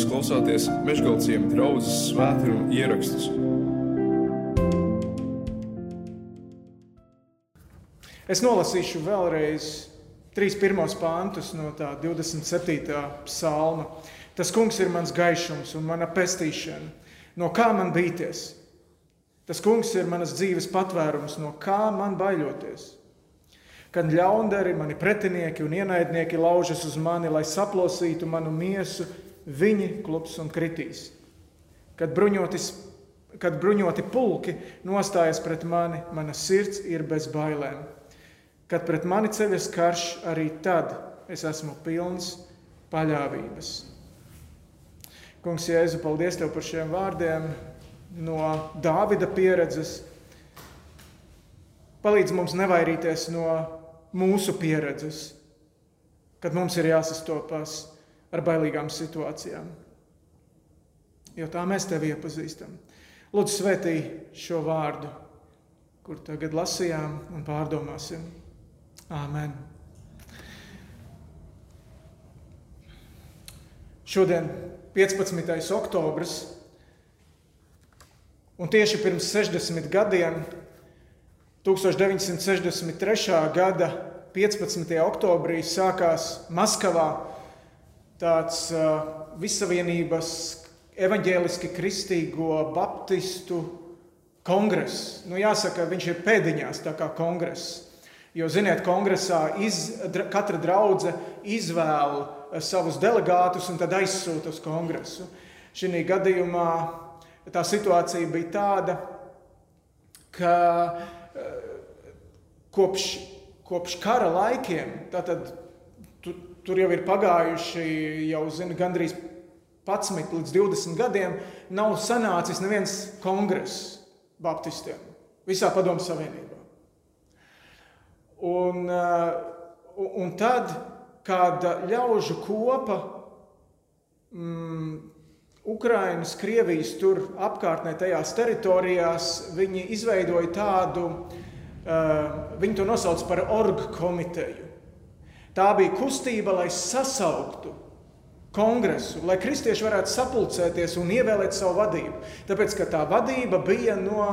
Jūs klausāties Meškāļu draugas svētkrājuma ierakstus. Es nolasīšu vēlreiz trīs pirmos pāntus no tā 27. psalma. Tas kungs ir mans gaišums un mana pestīšana. No kā man bīties? Tas kungs ir manas dzīves patvērums, no kā man baiļoties. Kad ļaundari, mani pretinieki un ienaidnieki laužas uz mani, lai saplosītu manu miesu, viņi klups un kritīs. Kad, bruņotis, kad bruņoti pulki nostājas pret mani, mana sirds ir bez bailēm. Kad pret mani ceļas karš, arī tad es esmu pilns paļāvības. Kungs, Jēzu, paldies Tev par šiem vārdiem no Dāvida pieredzes. Palīdz mums nevairīties no mūsu pieredzes, kad mums ir jāsastopas ar bailīgām situācijām. Jo tā mēs tevi iepazīstam. Lūdzu, svētī šo vārdu, kur tagad lasījām un pārdomāsim. Āmen! Šodien 15. oktobris, un tieši pirms 60 gadiem, 1963. gada 15. oktobrī, sākās Maskavā tāds uh, Visavienības evaņģēliski kristīgo baptistu kongress. Nu, jāsaka, viņš ir pēdiņās, tā kā kongress. Jo, ziniet, kongresā iz, katra draudzene izvēla savus delegātus un tad aizsūta uz kongresu. Šī gadījumā tā situācija bija tāda, ka kopš, kopš kara laikiem, tātad tur jau ir pagājuši jau zini, gandrīz 11 līdz 20 gadiem, nav sanācis neviens kongress baptistiem visā Padomu Savienībā. Un, eh, un tad kāda ļaužu kopa mm, Ukrainas, Krievijas tur apkārtnē tajās teritorijās, viņi izveidoja tādu, uh, viņi to nosauc par orgu komiteju. Tā bija kustība, lai sasauktu kongresu, lai kristieši varētu sapulcēties un ievēlēt savu vadību. Tāpēc, ka tā vadība bija no,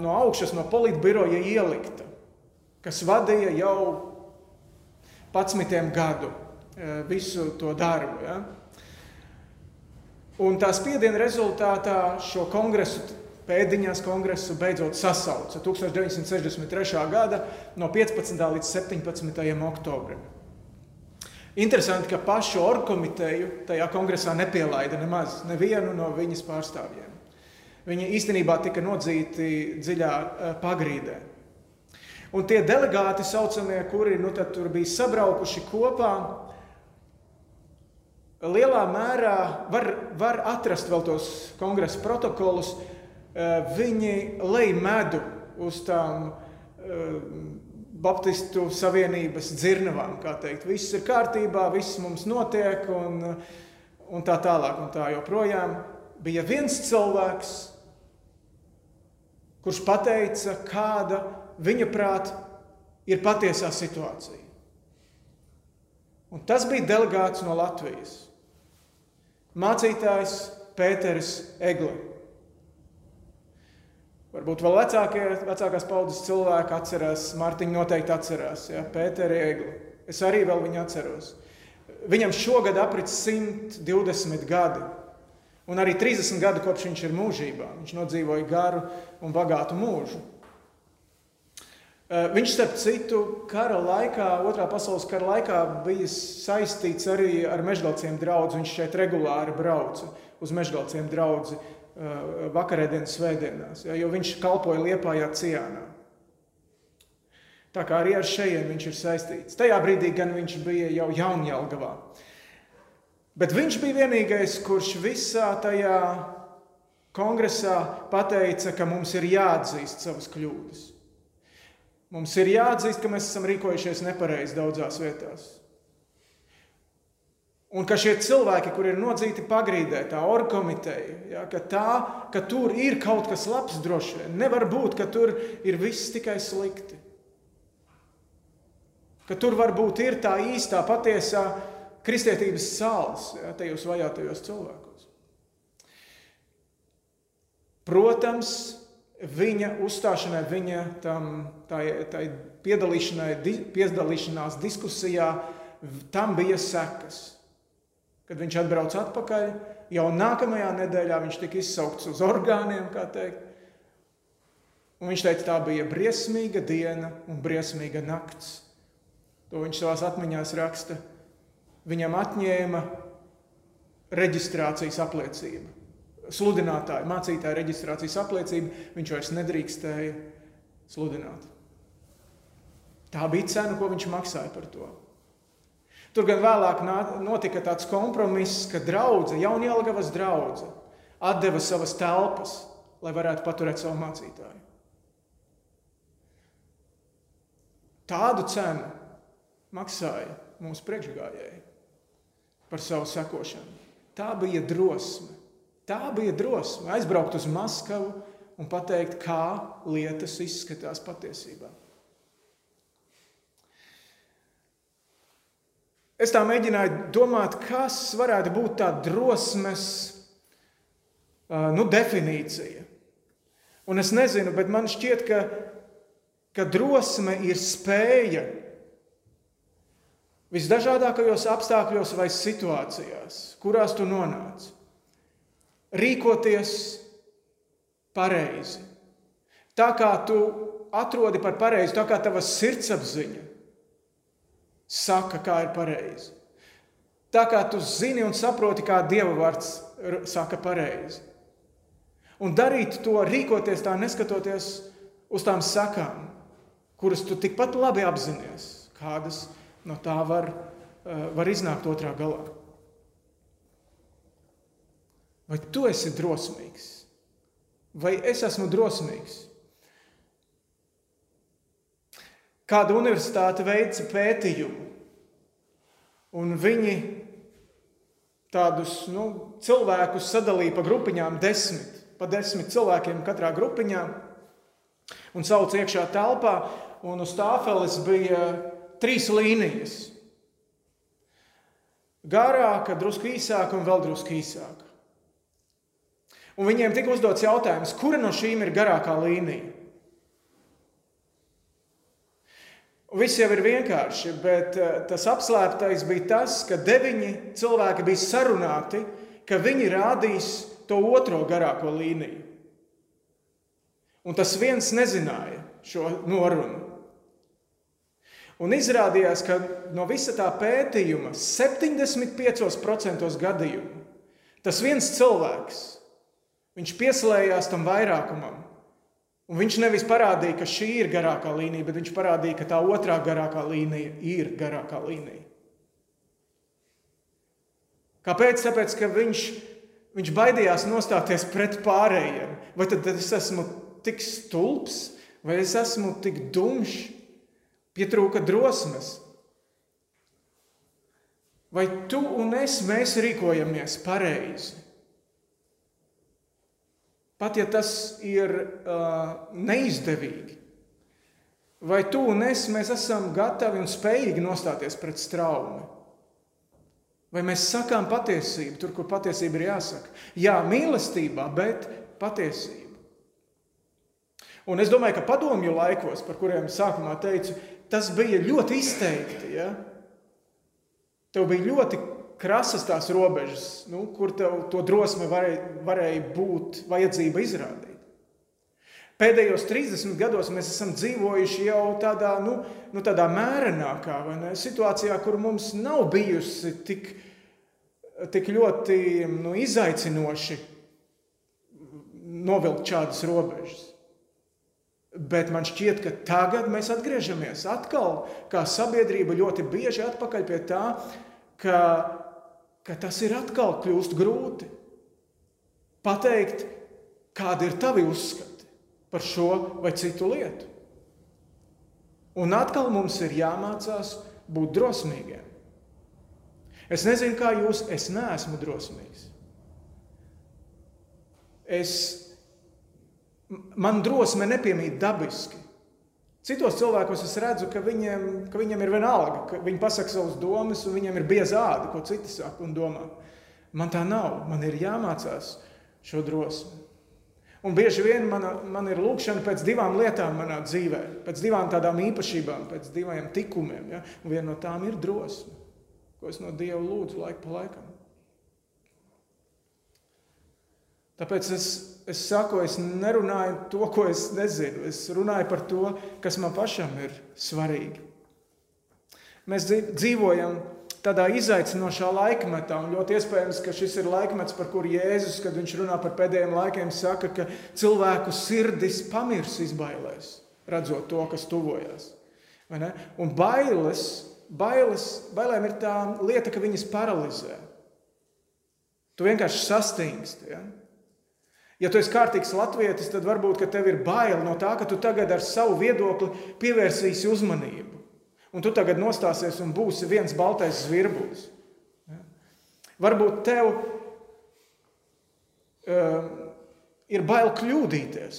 no augšas, no politbiroja ielikta, kas vadīja jau 11 gadu eh, visu to darbu. Ja? Un tā spiediena rezultātā šo kongresu, pēdiņās kongresu beidzot sasauca 1963. gada no 15. līdz 17. oktobrim. Interesanti, ka pašu orkomiteju tajā kongresā nepielaida nemaz nevienu no viņas pārstāvjiem. Viņi īstenībā tika nodzīti dziļā eh, pagrīdē. Un tie delegāti, saucamie, kuri nu, tur bija sabraukuši kopā, lielā mērā var, var atrast vēl tos kongresa protokolus. Eh, viņi lej medu uz tām eh, Baptistu savienības dzirnavām. Viss ir kārtībā, viss mums notiek, un, un tā tālāk. Un tā joprojām bija viens cilvēks, kurš pateica, kāda viņa prāt, ir patiesā situācija. Un tas bija delegāts no Latvijas. Mācītājs Pēters Egli. Varbūt vēl vecākie, vecākās paudzes cilvēki atcerās, Mārtiņa noteikti atcerās, ja, Pēteri Egli. Es arī vēl viņu atceros. Viņam šogad aprits 120 gadi. Un arī 30 gadu kopš viņš ir mūžībā. Viņš nodzīvoja garu un bagātu mūžu. Eh, viņš, starp citu, kara laikā, otrā pasaules kara laikā, bija saistīts arī ar mežģītiem draugiem. Viņš šeit regulāri brauca uz mežģītiem draugiem eh, vakarēdienas svētdienās, ja, jo viņš kalpoja Liepājā Cienā. Tā kā arī ar šejiem viņš ir saistīts. Tajā brīdī gan viņš bija jau Jaunjēlgavā. Bet viņš bija vienīgais, kurš visā tajā kongresā pateica, ka mums ir jāatzīst savas kļūdas. Mums ir jāatzīst, ka mēs esam rīkojušies nepareizi daudzās vietās. Un ka šie cilvēki, kur ir nodzīti pagrīdē, tā orkomiteja, ja, ka, tā, ka tur ir kaut kas labs, droši vien. Nevar būt, ka tur ir viss tikai slikti. Ka tur varbūt ir tā īstā, patiesā kristietības sāls ja, tajos vajātajos cilvēkos. Protams, viņa uzstāšanai, viņa tam, tai, tai piedalīšanās diskusijā, tam bija sekas. Kad viņš atbrauca atpakaļ, jau nākamajā nedēļā viņš tika izsaukts uz orgāniem, kā teikt. Un viņš teica, tā bija briesmīga diena un briesmīga nakts. To viņš savā atmiņā raksta. Viņam atņēma reģistrācijas apliecību. Sludinātāja, mācītāja reģistrācijas apliecību viņš vairs nedrīkstēja sludināt. Tā bija cena, ko viņš maksāja par to. Tur gan vēlāk notika tāds kompromiss, ka draudzene, Jaunjēlgavas draudzene, atdeva savas telpas, lai varētu paturēt savu mācītāju. Tādu cenu maksāja mūsu priekšgājēji par savu sekošanu. Tā bija drosme. Tā bija drosme aizbraukt uz Maskavu un pateikt, kā lietas izskatās patiesībā. Es tā mēģināju domāt, kas varētu būt tā drosmes nu, definīcija. Un es nezinu, bet man šķiet, ka, ka drosme ir spēja visdažādākajos apstākļos vai situācijās, kurās tu nonāc, rīkoties pareizi. Tā kā tu atrodi par pareizi, tā kā tava sirdsapziņa saka, kā ir pareizi. Tā kā tu zini un saproti, kā Dieva vārds saka pareizi. Un darīt to, rīkoties tā, neskatoties uz tām sakām, kuras tu tikpat labi apzinājies, kādas no tā var, eh, var iznākt otrā galā. Vai tu esi drosmīgs? Vai es esmu drosmīgs? Kāda universitāte veica pētījumu, un viņi tādus nu, cilvēkus sadalīja pa grupiņām, desmit, pa desmit cilvēkiem katrā grupiņā, un sauc iekšā telpā, un uz tāfeles bija trīs līnijas. Garāka, drusku īsāka un vēl drusku īsāka. Un viņiem tika uzdots jautājums, kura no šīm ir garākā līnija? Viss jau ir vienkārši, bet eh, tas apslēptais bija tas, ka deviņi cilvēki bija sarunāti, ka viņi rādīs to otro garāko līniju. Un tas viens nezināja šo norunu. Un izrādījās, ka no visa tā pētījuma 75% gadījumu tas viens cilvēks pieslēdzās tam vairākumam Un viņš nevis parādīja, ka šī ir garākā līnija, bet viņš parādīja, ka tā otrā garākā līnija ir garākā līnija. Kāpēc? Tāpēc, ka viņš, viņš baidījās nostāties pret pārējiem. Vai tad es esmu tik stulbs, vai es esmu tik dumšs, pietrūka drosmes? Vai tu un es mēs rīkojamies pareizi? Pat ja tas ir uh, neizdevīgi, vai tu un es esam gatavi un spējīgi nostāties pret straumi? Vai mēs sakām patiesību tur, kur patiesība ir jāsaka? Jā, mīlestībā, bet patiesība. Un es domāju, ka padomju laikos, par kuriem sākumā teicu, tas bija ļoti izteikti. Ja? Tev bija ļoti krasas tās robežas, nu, kur tev to drosme varēja, varēja būt vajadzība izrādīt. Pēdējos 30 gados mēs esam dzīvojuši jau tādā, nu, nu, tādā mērenākā ne, situācijā, kur mums nav bijusi tik, tik ļoti nu, izaicinoši novilkt šādas robežas. Bet man šķiet, ka tagad mēs atgriežamies atkal, kā sabiedrība, ļoti bieži atpakaļ pie tā, ka ka tas ir atkal kļūst grūti. Pateikt, kādi ir tavi uzskati par šo vai citu lietu. Un atkal mums ir jāmācās būt drosmīgiem. Es nezinu, kā jūs, es neesmu drosmīgs. Es, man drosme nepiemīt dabiski. Citos cilvēkos es redzu, ka viņiem, ka viņiem ir vienalga, ka viņi pasakā savas domas, un viņiem ir bieza āda, ko citi saka un domā. Man tā nav. Man ir jāmācās šo drosmi. Un bieži vien man, man ir lūkšana pēc divām lietām manā dzīvē, pēc divām tādām īpašībām, pēc diviem tikumiem. Ja? Un viena no tām ir drosme, ko es no Dieva lūdzu laiku pa laikam. Tāpēc es, es saku, es nerunāju to, ko es nezinu. Es runāju par to, kas man pašam ir svarīgi. Mēs dzīvojam tādā izaicinošā laikmetā. Un ļoti iespējams, ka šis ir laikmets, par kuru Jēzus, kad viņš runā par pēdējiem laikiem, saka, ka cilvēku sirdis pamirs izbailēs, redzot to, kas tuvojas. Un bailes, bailes, bailēm ir tā lieta, ka viņas paralizē. Tu vienkārši sastingsti. Ja? Ja tu esi kārtīgs latvietis, tad varbūt tev ir bail no tā, ka tu tagad ar savu viedokli pievērsīsi uzmanību un tu tagad nostāsies un būsi viens baltais zvirbulis. Ja? Varbūt tev uh, ir bail kļūdīties.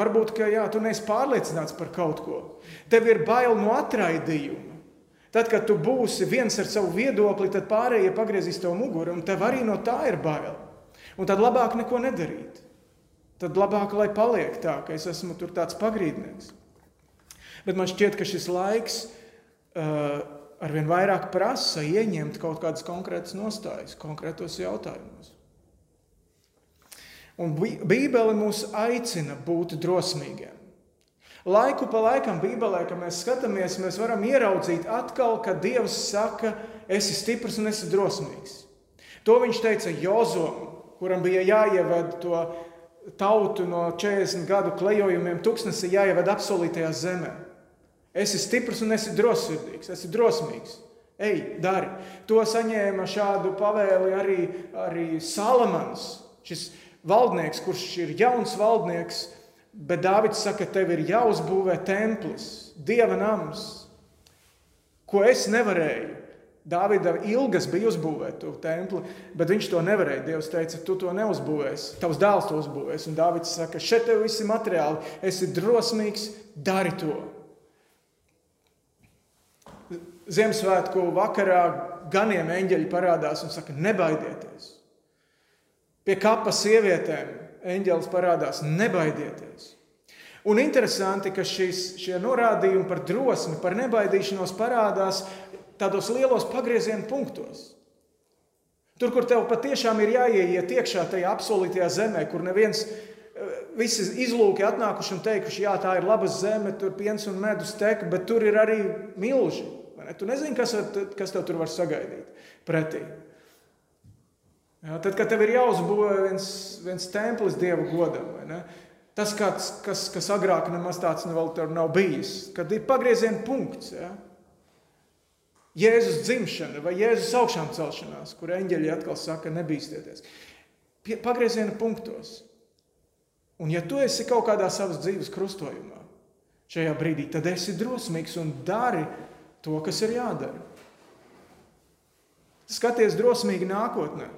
Varbūt, ka jā, tu neesi pārliecināts par kaut ko. Tev ir bail no atraidījuma. Tad, kad tu būsi viens ar savu viedokli, tad pārējie pagriezīs tev muguru, un tev arī no tā ir bail. Un tad labāk neko nedarīt. Tad labāk, lai paliek tā, ka es esmu tur tāds pagrīdnieks. Bet man šķiet, ka šis laiks uh, arvien vairāk prasa ieņemt kaut kādas konkrētas nostājas, konkrētos jautājumos. Un Bībele mūs aicina būt drosmīgiem. Laiku pa laikam Bībelē, kad mēs skatāmies, mēs varam ieraudzīt atkal, ka Dievs saka, esi stiprs un esi drosmīgs. To viņš teica Jozom, kuram bija jāievada to tautu no 40 gadu klejojumiem, tūkstnesī jāievada apsolītajā zemē. Esi stiprs un esi drosmīgs, esi drosmīgs. Ej, dari. To saņēma šādu pavēli arī, arī Salamans, šis valdnieks, kurš ir jauns valdnieks, bet Dāvids saka, tev ir jāuzbūvē templis, dieva nams, ko es nevarēju. Dāvida ilgas bija uzbūvēt to templi, bet viņš to nevarēja. Dievs teica, tu to neuzbūvēsi, tavs dēls to uzbūvēs. Un Dāvids saka, šeit tev viss ir materiāli, esi drosmīgs, dari to. Ziemassvētku vakarā ganiem eņģeļi parādās un saka, nebaidieties. Pie kapa sievietēm eņģelis parādās, nebaidieties. Un interesanti, ka šis, šie norādījumi par drosmi, par nebaidīšanos parādās tādos lielos pagrieziena punktos. Tur, kur tev patiešām ir jāieiet iekšā tajā apsolītajā zemē, kur neviens, eh, visi izlūki atnākuši un teikuši, jā, tā ir laba zeme, tur piens un medus tek, bet tur ir arī milži. Tu nezini, kas, kas tev tur var sagaidīt pretī. Ja, tad, kad tev ir jāuzbūvē viens, viens templis dievu godam, tas, kāds, kas, kas agrāk nemaz tāds nu nav bijis, kad ir pagrieziena punkts. Ja? Jēzus dzimšana vai Jēzus augšām celšanās, kur eņģeļi atkal saka, nebīsties. Pagrieziena punktos. Un ja tu esi kaut kādā savas dzīves krustojumā, šajā brīdī, tad esi drosmīgs un dari to, kas ir jādara. Skaties drosmīgi nākotnē,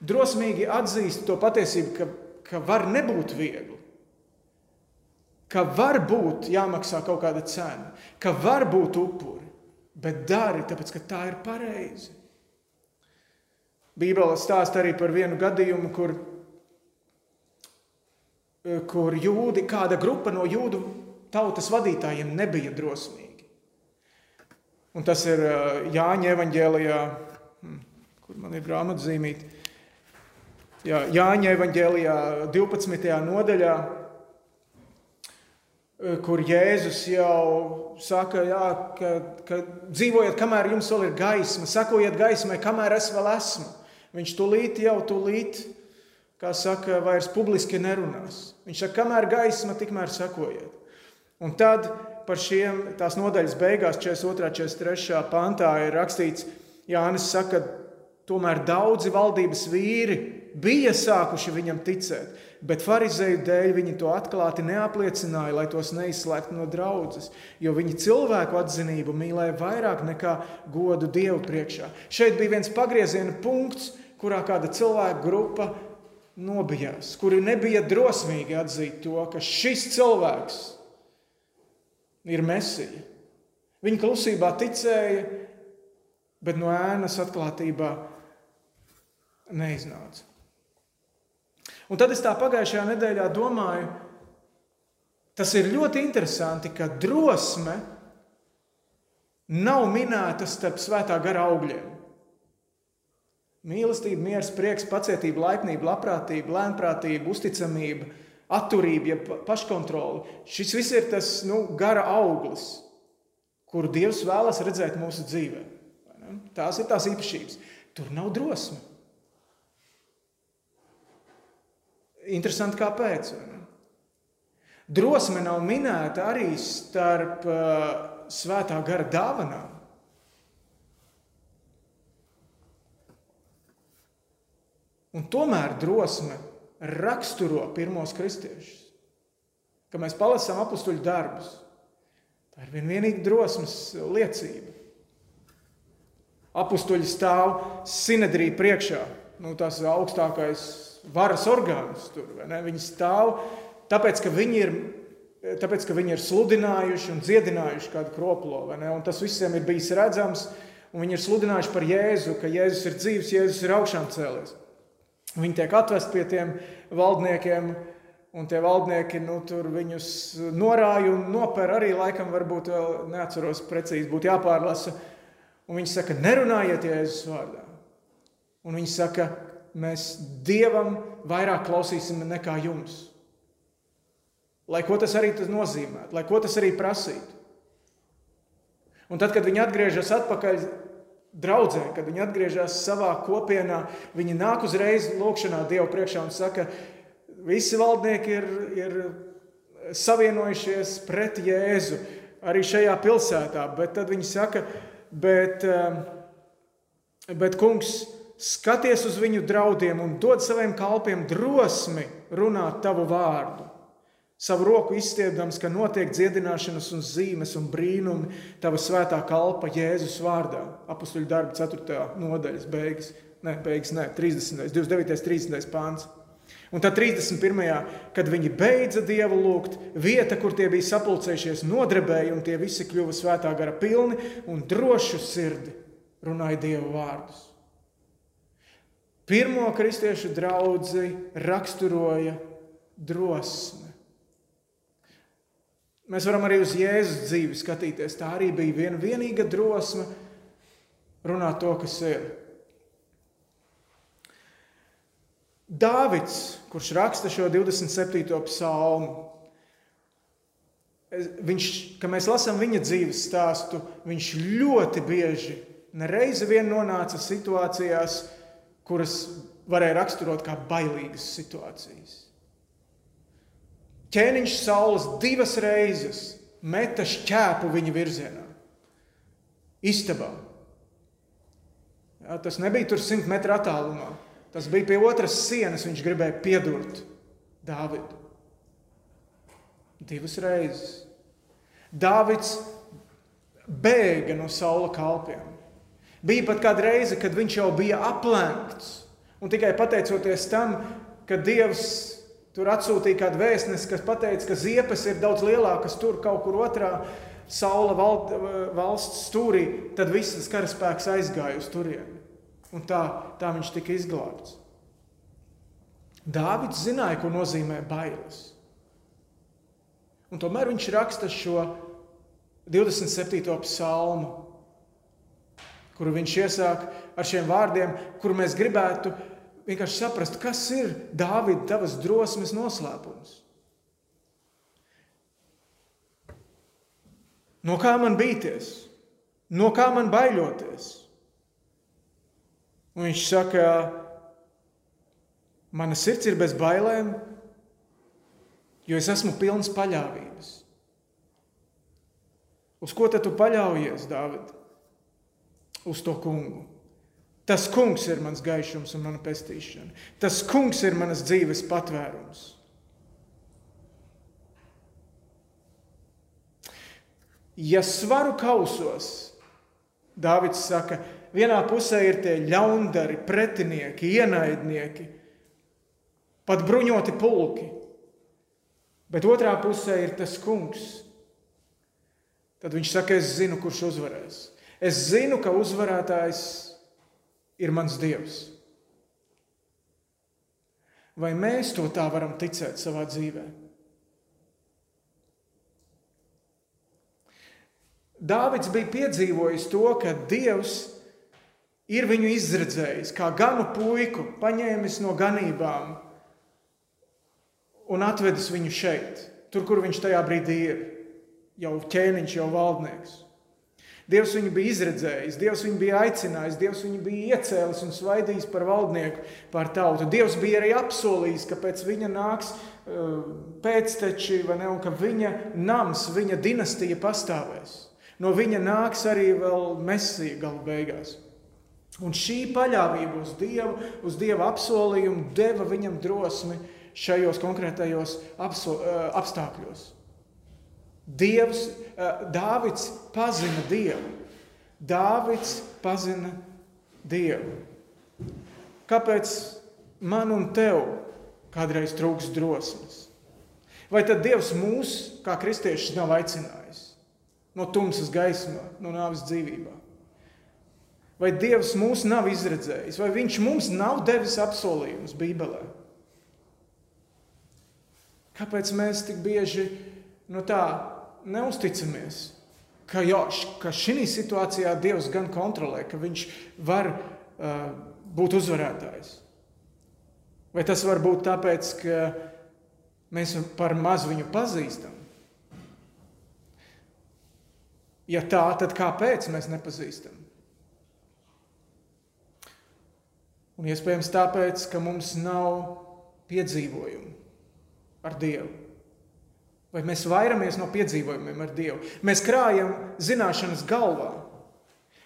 drosmīgi atzīst to patiesību, ka, ka var nebūt viegli, ka var būt jāmaksā kaut kāda cena, ka var būt upuri, bet dari, tāpēc ka tā ir pareizi. Bībele stāsta arī par vienu gadījumu, kur, kur jūdi, kāda grupa no jūdu tautas vadītājiem nebija drosmīga. Un tas ir Jāņa evanģēlijā, hm, kur man ir grāmatzīmīti. Jā, Jāņa evanģēlijā 12. nodaļā, kur Jēzus jau saka, jā, ka, ka dzīvojiet, kamēr jums vēl ir gaisma, sakojiet gaismai, kamēr es vēl esmu. Viņš tūlīt jau tūlīt, kā saka, vairs publiski nerunās. Viņš saka, kamēr gaisma, tikmēr sakojiet. Un tad par šiem tās nodaļas beigās, 42. un 43. pantā, ir rakstīts, Jānis saka, tomēr daudzi valdības vīri bija sākuši viņam ticēt, bet farizēju dēļ viņi to atklāti neapliecināja, lai tos neizslēgtu no draudzes, jo viņi cilvēku atzinību mīlēja vairāk nekā godu Dievu priekšā. Šeit bija viens pagrieziena punkts, kurā kāda cilvēka grupa nobijās, kuri nebija drosmīgi atzīt to, ka šis cilvēks ir mesija. Viņi klusībā ticēja, bet no ēnas atklātībā neiznāca. Un tad es tā pagājušajā nedēļā domāju, tas ir ļoti interesanti, ka drosme nav minēta starp svētā gara augļiem. Mīlestība, miers, prieks, pacietība, laipnība, labprātība, lēnprātība, uzticamība, atturība, ja paškontrole. Šis viss ir tas nu, gara auglis, kuru Dievs vēlas redzēt mūsu dzīvē. Tās ir tās īpašības. Tur nav drosme. Interesanti, kāpēc. Drosme nav minēta arī starp uh, svētā gara dāvanām. Un tomēr drosme raksturo pirmos kristiešus. Kad mēs palasām apakstuļu darbus, tā ir vienīga drosmes liecība. Apakstuļi stāv sinedrī priekšā, nu, tas augstākais varas orgāns tur. Viņi stāv tāpēc, ka viņi ir tāpēc, ka viņi ir sludinājuši un dziedinājuši kādu kroplo. Tas visiem ir bijis redzams, un viņi ir sludinājuši par Jēzu, ka Jēzus ir dzīves, Jēzus ir augšām cēlies. Viņi tiek atvest pie tiem valdniekiem, un tie valdnieki nu, viņus norāja un nopēra arī laikam, varbūt vēl neatceros precīzi, būtu jāpārlasa. Un viņi saka, nerunājiet Jēzus vārdā. Un viņi saka, mēs Dievam vairāk klausīsim nekā jums. Lai ko tas arī tas nozīmētu, lai ko tas arī prasītu. Un tad, kad viņi atgriežas atpakaļ draudzē, kad viņi atgriežas savā kopienā, viņi nāk uzreiz lūkšanā Dievu priekšā un saka, visi valdnieki ir, ir savienojušies pret Jēzu arī šajā pilsētā. Bet tad viņi saka, bet, um, bet kungs, skaties uz viņu draudiem un dod saviem kalpiem drosmi runāt tavu vārdu savu roku izstiepdams, ka notiek dziedināšanas un zīmes un brīnumi tava svētā kalpa Jēzus vārdā. Apustuļu darba 4. nodaļas beigas, ne, beigas, ne, 30. 29. 30. pāns. Un tad 31. kad viņi beidza dievu lūgt, vieta, kur tie bija sapulcējušies, nodrebēja, un tie visi kļuva svētā gara pilni un drošu sirdi runāja dievu vārdus. Pirmo kristiešu draugu raksturoja drosme. Mēs varam arī uz Jēzus dzīvi skatīties. Tā arī bija viena vienīga drosme runāt to, kas ir. Dāvids, kurš raksta šo 27. psalmu, viņš, kad mēs lasām viņa dzīves stāstu, viņš ļoti bieži, nereizi vien nonāca situācijās, kuras varēja raksturot kā bailīgas situācijas. Ķēniņš saules divas reizes meta šķēpu viņa virzienā, istabā. Jā, tas nebija tur simt metru attālumā. Tas bija pie otras sienas. Viņš gribēja piedurt Dāvidu. Divas reizes. Dāvids bēga no saula kalpiem. Bija pat kāda reize, kad viņš jau bija aplenkts. Un tikai pateicoties tam, ka Dievs Tur atsūtīja kādu vēstnesi, kas teica, ka ziepes ir daudz lielākas tur, kaut kur otrā saula val, valsts stūrī. Tad viss tas karaspēks aizgāja uz turieni. Un tā, tā viņš tika izglābts. Dāvids zināja, ko nozīmē bailes. Un tomēr viņš raksta šo 27. psalmu, kuru viņš iesāk ar šiem vārdiem, kur mēs gribētu vienkārši saprast, kas ir Dāvida tavas drosmes noslēpums. No kā man bīties? No kā man baidoties? Un viņš saka, mana sirds ir bez bailēm, jo es esmu pilns paļāvības. Uz ko tad tu paļaujies, Dāvid? Uz to kungu. Tas kungs ir mans gaišums un mana pestīšana. Tas kungs ir manas dzīves patvērums. Ja svaru kausos, Dāvids saka, vienā pusē ir tie ļaundari, pretinieki, ienaidnieki, pat bruņoti pulki, bet otrā pusē ir tas kungs. Tad viņš saka, es zinu, kurš uzvarēs. Es zinu, ka uzvarētājs ir mans Dievs. Vai mēs to tā varam ticēt savā dzīvē? Dāvids bija piedzīvojis to, ka Dievs ir viņu izredzējis kā ganu puiku, paņēmis no ganībām un atvedis viņu šeit, tur, kur viņš tajā brīdī ir. Jau ķēniņš, jau valdnieks. Dievs viņu bija izredzējis, Dievs viņu bija aicinājis, Dievs viņu bija iecēlis un svaidījis par valdnieku pār tautu. Dievs bija arī apsolījis, ka pēc viņa nāks uh, pēcteči, ne, un ka viņa nams, viņa dinastija pastāvēs. No viņa nāks arī vēl mesija galu beigās. Un šī paļāvība uz Dievu, uz Dieva apsolījumu deva viņam drosmi šajos konkrētajos uh, apstākļos. Dievs, Dāvids pazina Dievu. Dāvids pazina Dievu. Kāpēc man un tev kādreiz trūks drosmes? Vai tad Dievs mūs, kā kristiešus, nav aicinājis no tumsas gaismā, no nāves dzīvībā? Vai Dievs mūs nav izredzējis, vai Viņš mums nav devis apsolījumus Bībelē? Kāpēc mēs tik bieži no tā neusticamies, ka, jo, ka šī situācijā Dievs gan kontrolē, ka Viņš var uh, būt uzvarētājs. Vai tas var būt tāpēc, ka mēs par maz viņu pazīstam? Ja tā, tad kāpēc mēs nepazīstam? Un iespējams tāpēc, ka mums nav piedzīvojumu ar Dievu. Vai mēs vairamies no piedzīvojumiem ar Dievu? Mēs krājam zināšanas galvā.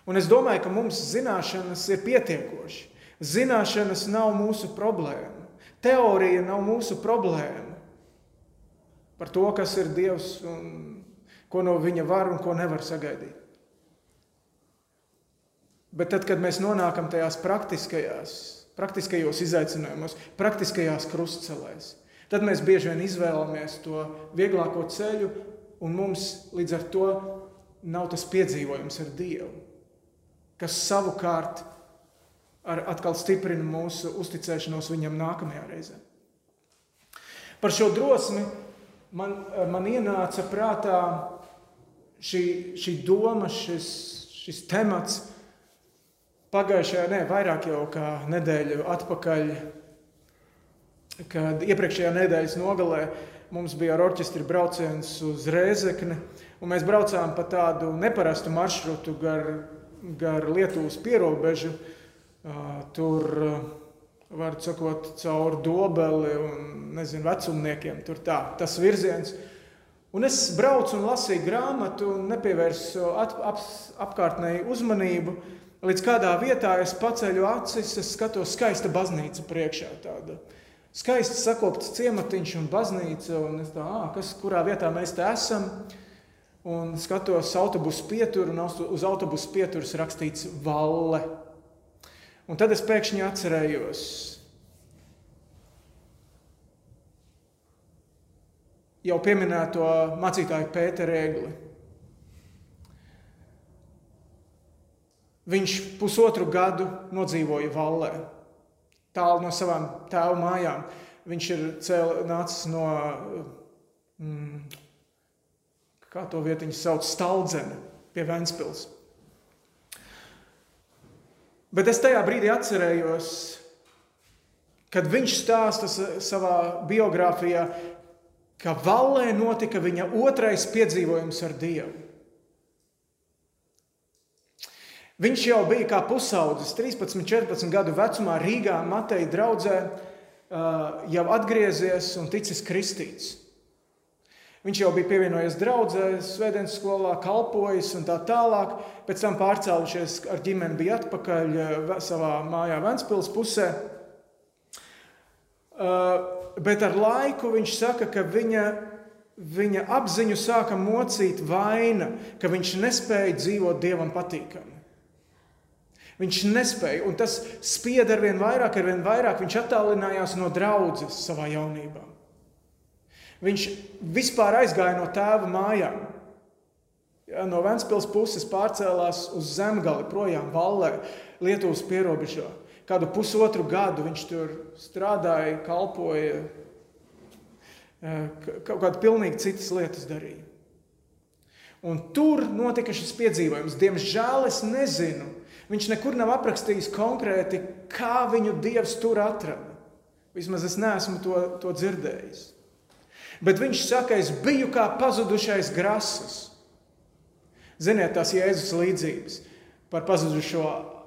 Un es domāju, ka mums zināšanas ir pietiekoši. Zināšanas nav mūsu problēma. Teorija nav mūsu problēma par to, kas ir Dievs un ko no viņa var un ko nevar sagaidīt. Bet tad, kad mēs nonākam tajās praktiskajās, praktiskajos izaicinājumos, praktiskajās krustcelēs, Tad mēs bieži vien izvēlamies to vieglāko ceļu, un mums līdz ar to nav tas piedzīvojums ar Dievu, kas savukārt ar, atkal stiprina mūsu uzticēšanos viņam nākamajā reizē. Par šo drosmi man, man ienāca prātā šī, šī doma, šis, šis temats pagājušajā, ne, vairāk jau kā nedēļu atpakaļ kad iepriekšējā nedēļas nogalē mums bija ar orķestri brauciens uz Rēzekni, un mēs braucām pa tādu neparastu maršrutu gar, gar Lietuvas pierobežu. Tur, var sakot, caur dobeli un nezinu, vecumniekiem. Tur tā, tas virziens. Un es braucu un lasīju grāmatu, un nepievērsu ap, ap, apkārtnēji uzmanību. Līdz kādā vietā es paceļu acis, es skatos skaista baznīca priekšā. Tāda skaisti sakopts ciematiņš un baznīca. Un es tā, ah, kas, kurā vietā mēs te esam? Un skatos autobusu pieturu, un uz autobusu pieturas rakstīts Valle. Un tad es pēkšņi atcerējos, jau pieminēto mācītāju Pēteru Egli. Viņš pusotru gadu nodzīvoja Vallē tālu no savām tēva mājām. Viņš ir cēl, nācis no, mm, kā to vietiņu sauc, Staldzena pie Ventspils. Bet es tajā brīdī atcerējos, kad viņš stāsta savā biogrāfijā, ka Vallē notika viņa otrais piedzīvojums ar Dievu. Viņš jau bija kā pusaudzis, 13, 14 gadu vecumā Rīgā, Mateja draudzē, jau atgriezies un ticis kristīts. Viņš jau bija pievienojies draudzē, svētdienas skolā, kalpojis un tā tālāk. Pēc tam pārcēlušies ar ģimeni, bija atpakaļ savā mājā Ventspils pusē. Bet ar laiku viņš saka, ka viņa, viņa apziņu sāka mocīt vaina, ka viņš nespēja dzīvot dievam patīkami. Viņš nespēja, un tas spied ar vien vairāk, ar vien vairāk. Viņš attālinājās no draudzes savā jaunībā. Viņš vispār aizgāja no tēva mājām. Ja, no Vēncpils puses pārcēlās uz zemgali, projām Vallē, Lietuvas pierobežā. Kādu pusotru gadu viņš tur strādāja, kalpoja, eh, kaut kādas pilnīgi citas lietas darīja. Un tur notika šis piedzīvojums. Diemžēl es nezinu, viņš nekur nav aprakstījis konkrēti, kā viņu dievs tur atrada. Vismaz es neesmu to, to dzirdējis. Bet viņš saka, es biju kā pazudušais grasis. Ziniet, tās Jēzus līdzības par pazudušo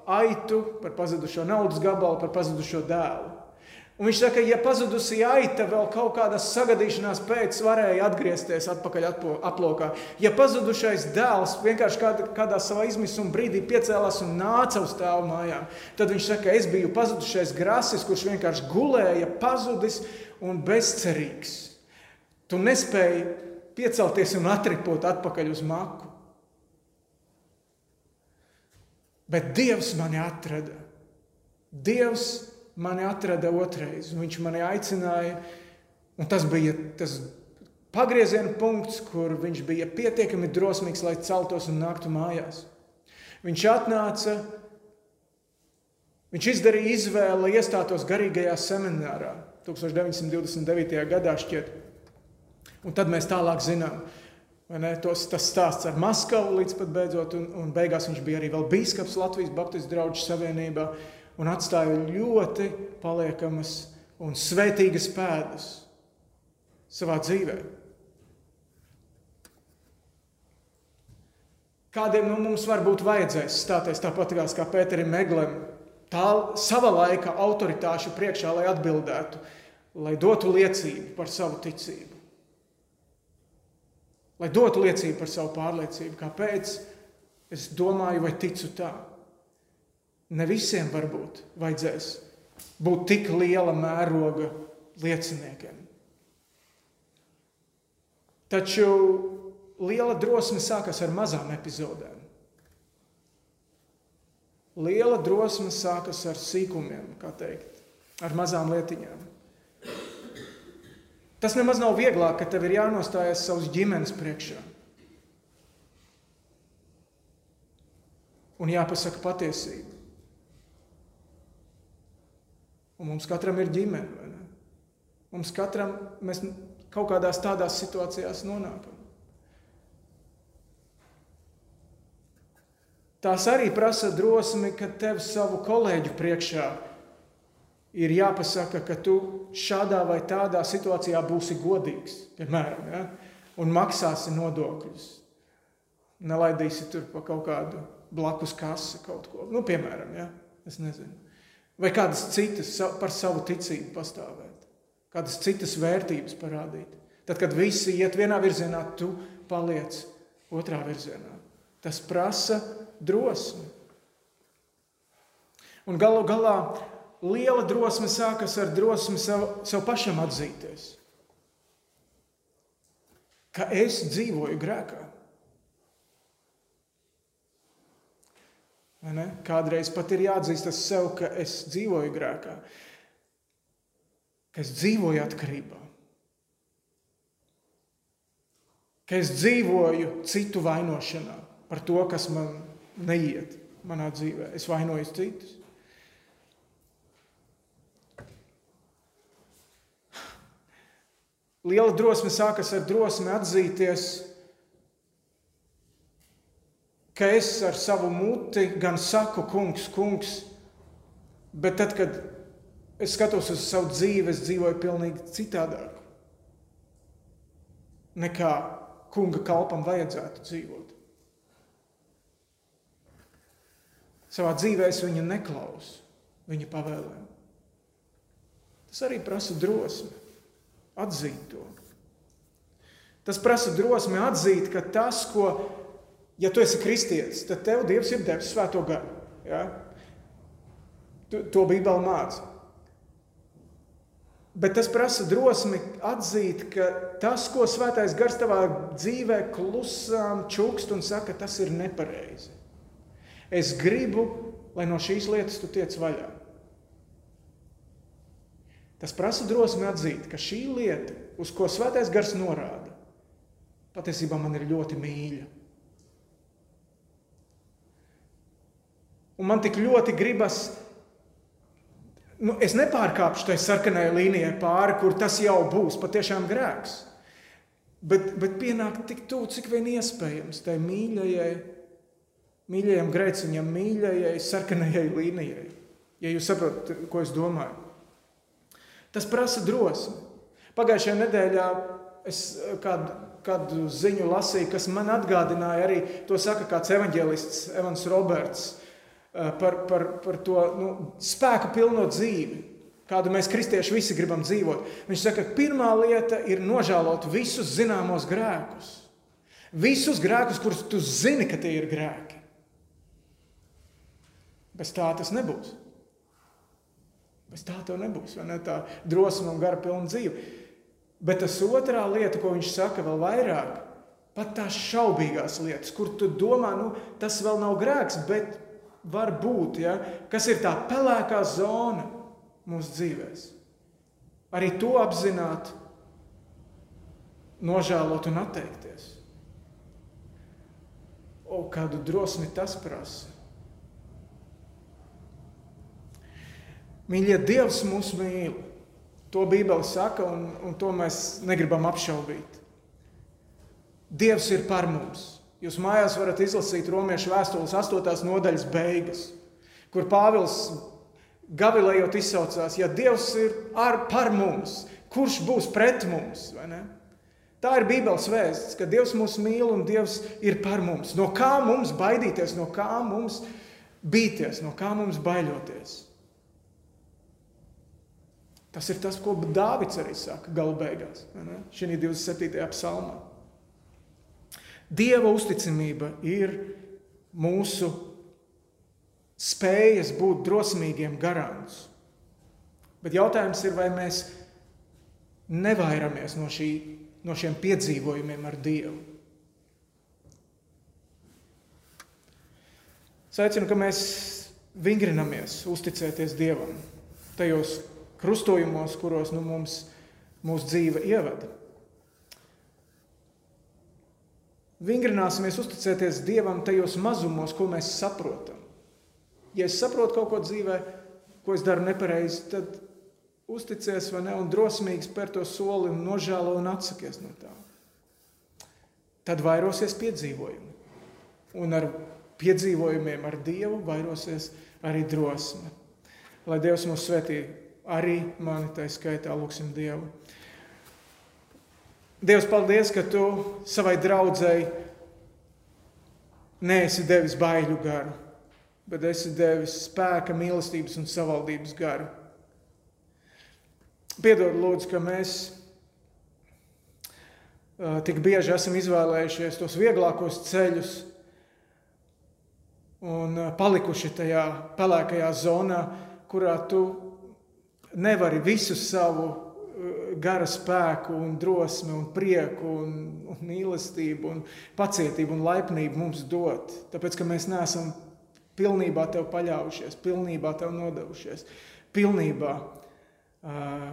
aitu, par pazudušo naudas gabalu, par pazudušo dēlu. Un viņš saka, ja pazudusī aita vēl kaut kādas sagadīšanās pēc varēja atgriezties atpakaļ aplokā, ja pazudušais dēls vienkārši kādā, kādā savā izmisuma brīdī piecēlās un nāca uz tēva mājām, tad viņš saka, es biju pazudušais grasis, kurš vienkārši gulēja, pazudis un bezcerīgs. Tu nespēji piecelties un atripot atpakaļ uz maku. Bet Dievs mani atrada. Dievs mani atrada otrais, un viņš mani aicināja. Tas bija tas pagrieziena punkts, kur viņš bija pietiekami drosmīgs, lai celtos un nāktu mājās. Viņš atnāca, viņš izdarīja izvēli, lai iestātos garīgajā seminārā 1929. gadā šķiet. Un tad mēs tālāk zinām, Tos, tas stāsts ar Maskavu līdz pat beidzot, un, un beigās viņš bija arī vēl bīskaps Latvijas Baptistu draugu savienībā un atstāja ļoti paliekamas un svētīgas pēdas savā dzīvē. Kādiem no mums varbūt vajadzēs stāties tāpat kā Pēterim Meglem, tā sava laika autoritāšu priekšā, lai atbildētu, lai dotu liecību par savu ticību lai dotu liecību par savu pārliecību. Kāpēc? Es domāju, vai ticu tā. Ne visiem varbūt vajadzēs būt tik liela mēroga lieciniekiem. Taču liela drosme sākas ar mazām epizodēm. Liela drosme sākas ar sīkumiem, kā teikt, ar mazām lietiņām. Tas nemaz nav vieglāk, ka tev ir jānostājas savas ģimenes priekšā. Un jāpasaka patiesība. Un mums katram ir ģimene. Mums katram mēs kaut kādās tādās situācijās nonākam. Tās arī prasa drosmi, ka tev savu kolēģu priekšā ir jāpasaka, ka tu šādā vai tādā situācijā būsi godīgs, piemēram, ja? un maksāsi nodokļus. Nelaidīsi tur pa kaut kādu blakus kasi kaut ko. Nu, piemēram, ja? es nezinu. Vai kādas citas par savu ticību pastāvēt, kādas citas vērtības parādīt. Tad, kad visi iet vienā virzienā, tu paliec otrā virzienā. Tas prasa drosmi. Un galu galā liela drosme sākas ar drosmi sev, sev pašam atzīties, ka es dzīvoju grēkā. Kādreiz pat ir jāatzīstas sev, ka es dzīvoju grēkā, ka es dzīvoju atkarībā, ka es dzīvoju citu vainošanā par to, kas man neiet manā dzīvē. Es vainoju citus. Liela drosme sākas ar drosmi atzīties, ka es ar savu muti gan saku, kungs, kungs, bet tad, kad es skatos uz savu dzīvi, es dzīvoju pavisam citādāk nekā kunga kalpam vajadzētu dzīvot. Savā dzīvē es viņu neklausu, viņa pavēlēm. Tas arī prasa drosmi atzīt to. Tas prasa drosmi atzīt, ka tas, ko, ja tu esi kristietis, tad tev Dievs ir devis svēto garu. Ja? To Bībele māca. Bet tas prasa drosmi atzīt, ka tas, ko svētais gars tavā dzīvē klusām čukst un saka, tas ir nepareizi. Es gribu, lai no šīs lietas tu tiec vaļā. Tas prasa drosmi atzīt, ka šī lieta, uz ko svētais gars norāda, patiesībā man ir ļoti mīļa. Un man tik ļoti gribas nu, es nepārkāpšu tai sarkanai līnijai pāri, kur tas jau būs patiešām grēks. Bet, bet pienākt tik tuvu, cik vien iespējams, tai mīļajai, mīļajam grēciņam, mīļajai sarkanajai līnijai. Ja jūs saprotat, ko es domāju, tas prasa drosmi. Pagājušajā nedēļā es kādu, kādu ziņu lasīju, kas man atgādināja arī to saka kāds evanģēlists Evans Roberts Eh, par, par, par to nu, spēku pilno dzīvi, kādu mēs kristieši visi gribam dzīvot. Viņš saka, ka pirmā lieta ir nožēlot visus zināmos grēkus. Visus grēkus, kurus tu zini, ka tie ir grēki. Bez tā tas nebūs. Bez tā tev nebūs. Ne? Tā drosme un gara pilna dzīve. Bet tas otrā lieta, ko viņš saka vēl vairāk, pat tās šaubīgās lietas, kur tu domā, nu, tas vēl nav grēks, bet var būt, ja? kas ir tā pelēkā zona mūsu dzīvēm. Arī to apzināt, nožēlot un atteikties. O, kādu drosmi tas prasa. Mīļie, Dievs mūs mīl. To Bībele saka, un, un to mēs negribam apšaubīt. Dievs ir par mums. Jūs mājās varat izlasīt Romiešu vēstules 8. nodaļas beigas, kur Pāvils gavilējot izsaucās, ja Dievs ir ar, par mums, kurš būs pret mums? Tā ir Bībeles vēsts, ka Dievs mūs mīl un Dievs ir par mums. No kā mums baidīties, no kā mums bīties, no kā mums baiļoties? Tas ir tas, ko Dāvids arī saka gala beigās, šī 27. psalmā. Dieva uzticamība ir mūsu spējas būt drosmīgiem garants. Bet jautājums ir, vai mēs nevairamies no, šī, no šiem piedzīvojumiem ar Dievu. Es aicinu, ka mēs vingrinamies uzticēties Dievam tajos krustojumos, kuros nu, mums mūsu dzīve ievada. Vingrināsimies uzticēties Dievam tajos mazumos, ko mēs saprotam. Ja es saprotu kaut ko dzīvē, ko es daru nepareizi, tad uzticies vai ne un drosmīgi spēr to soli un nožēlo un atsakies no tā. Tad vairosies piedzīvojumi. Un ar piedzīvojumiem ar Dievu vairosies arī drosme. Lai Dievs mūs svētī arī mani tai skaitā, lūksim Dievu. Dievs, paldies, ka tu savai draudzēji neesi devis baiļu garu, bet esi devis spēka, mīlestības un savaldības garu. Piedod, lūdzu, ka mēs tik bieži esam izvēlējušies tos vieglākos ceļus un palikuši tajā pelēkajā zonā, kurā tu nevari visu savu gara spēku, un drosmi, un prieku, un, un mīlestību, un pacietību un laipnību mums dot. Tāpēc, ka mēs neesam pilnībā tev paļaujušies, pilnībā tev nodevušies, pilnībā uh,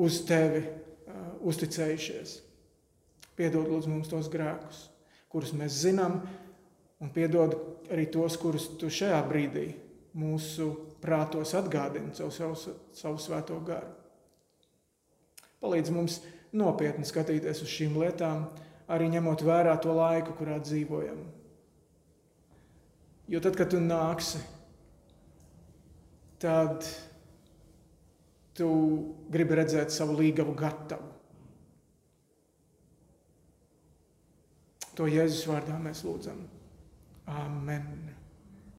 uz tevi uh, uzticējušies. Piedod lūdzu mums tos grēkus, kurus mēs zinām, un piedod arī tos, kurus tu šajā brīdī mūsu prātos atgādini caur savu, savu svēto garu. Palīdz mums nopietni skatīties uz šīm lietām, arī ņemot vērā to laiku, kurā dzīvojam. Jo tad, kad tu nāksi, tad tu gribi redzēt savu līgavu gatavu. To Jēzus vārdā mēs lūdzam. Amen.